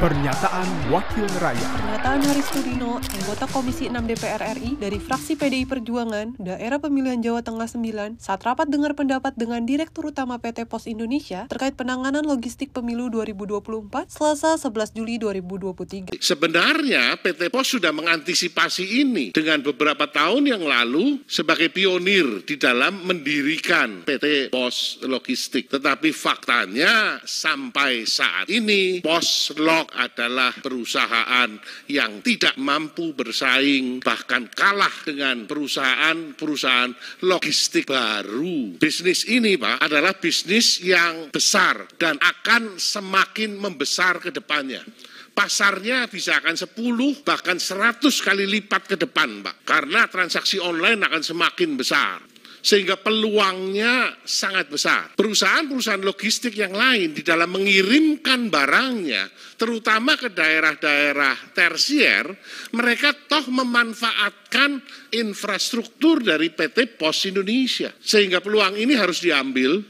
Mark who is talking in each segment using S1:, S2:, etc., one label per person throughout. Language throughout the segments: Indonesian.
S1: Pernyataan Wakil Rakyat
S2: Pernyataan Haris Tudino, anggota Komisi 6 DPR RI dari fraksi PDI Perjuangan, daerah pemilihan Jawa Tengah 9, saat rapat dengar pendapat dengan Direktur Utama PT Pos Indonesia terkait penanganan logistik pemilu 2024 Selasa 11 Juli 2023.
S3: Sebenarnya PT Pos sudah mengantisipasi ini dengan beberapa tahun yang lalu sebagai pionir di dalam mendirikan PT Pos Logistik. Tetapi faktanya sampai saat ini Pos Log adalah perusahaan yang tidak mampu bersaing bahkan kalah dengan perusahaan-perusahaan logistik baru. Bisnis ini Pak adalah bisnis yang besar dan akan semakin membesar ke depannya pasarnya bisa akan 10 bahkan 100 kali lipat ke depan Pak. Karena transaksi online akan semakin besar sehingga peluangnya sangat besar. Perusahaan-perusahaan logistik yang lain di dalam mengirimkan barangnya, terutama ke daerah-daerah tersier, mereka toh memanfaatkan infrastruktur dari PT Pos Indonesia. Sehingga peluang ini harus diambil,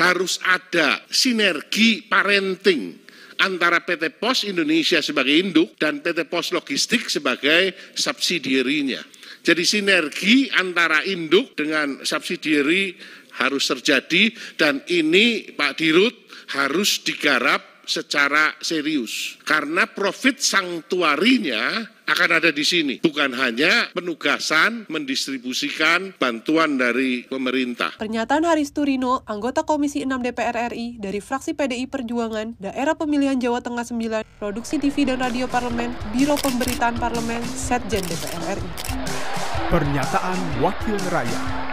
S3: harus ada sinergi parenting antara PT Pos Indonesia sebagai induk dan PT Pos Logistik sebagai subsidiarinya. Jadi sinergi antara induk dengan subsidiary harus terjadi dan ini Pak Dirut harus digarap secara serius. Karena profit sangtuarinya akan ada di sini bukan hanya penugasan mendistribusikan bantuan dari pemerintah.
S2: Pernyataan Haris Turino, anggota Komisi 6 DPR RI dari fraksi PDI Perjuangan, Daerah Pemilihan Jawa Tengah 9, Produksi TV dan Radio Parlemen, Biro Pemberitaan Parlemen, Setjen DPR RI.
S1: Pernyataan Wakil Rakyat